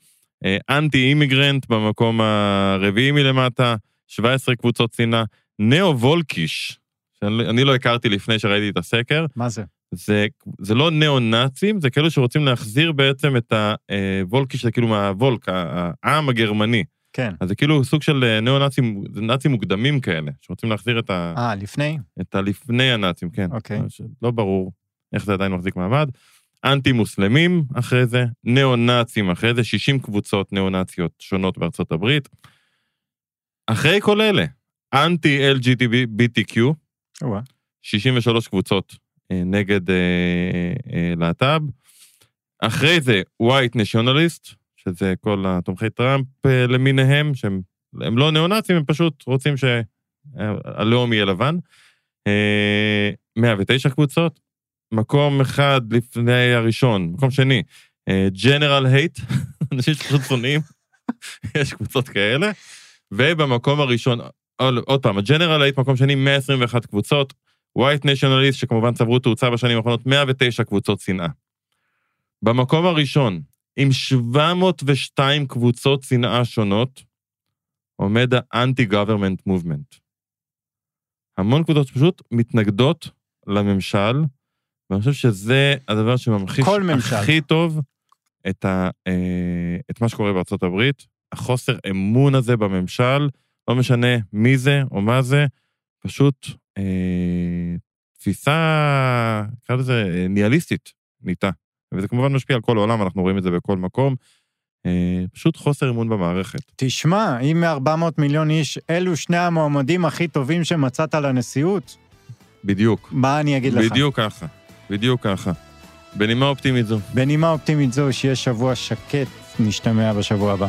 אנטי אימיגרנט במקום הרביעי מלמטה, 17 קבוצות שנאה. נאו וולקיש, שאני לא הכרתי לפני שראיתי את הסקר. מה זה? זה, זה לא ניאו-נאצים, זה כאלו שרוצים להחזיר בעצם את הוולקיש, זה כאילו מהוולק, העם הגרמני. כן. אז זה כאילו סוג של אה, ניאו-נאצים, זה נאצים מוקדמים כאלה, שרוצים להחזיר את ה... אה, לפני? את הלפני הנאצים, כן. אוקיי. לא ברור איך זה עדיין מחזיק מעמד. אנטי-מוסלמים אחרי זה, ניאו-נאצים אחרי זה, 60 קבוצות ניאו-נאציות שונות בארצות הברית. אחרי כל אלה, אנטי-LGBTQ, 63 קבוצות אה, נגד אה, אה, להט"ב. אחרי זה, white nationalist, שזה כל התומכי טראמפ למיניהם, שהם הם לא ניאו-נאצים, הם פשוט רוצים שהלאום יהיה לבן. 109 אה, קבוצות, מקום אחד לפני הראשון, מקום שני, ג'נרל הייט, אנשים שפשוט שונאים, יש קבוצות כאלה. ובמקום הראשון, עוד פעם, הג'נרל הייט מקום שני, 121 קבוצות, ווייט נשיונליסט, שכמובן צברו תאוצה בשנים האחרונות, 109 קבוצות שנאה. במקום הראשון, עם 702 קבוצות שנאה שונות, עומד האנטי-גוברמנט מובמנט. המון קבוצות פשוט מתנגדות לממשל, ואני חושב שזה הדבר שממחיש הכי טוב את, ה, אה, את מה שקורה בארצות הברית, החוסר אמון הזה בממשל, לא משנה מי זה או מה זה, פשוט תפיסה, נקרא לזה, ניהליסטית, ניתה. וזה כמובן משפיע על כל העולם, אנחנו רואים את זה בכל מקום. אה, פשוט חוסר אמון במערכת. תשמע, אם מ-400 מיליון איש, אלו שני המועמדים הכי טובים שמצאת לנשיאות? בדיוק. מה אני אגיד לך? בדיוק ככה, בדיוק ככה. בנימה אופטימית זו. בנימה אופטימית זו, שיהיה שבוע שקט, נשתמע בשבוע הבא.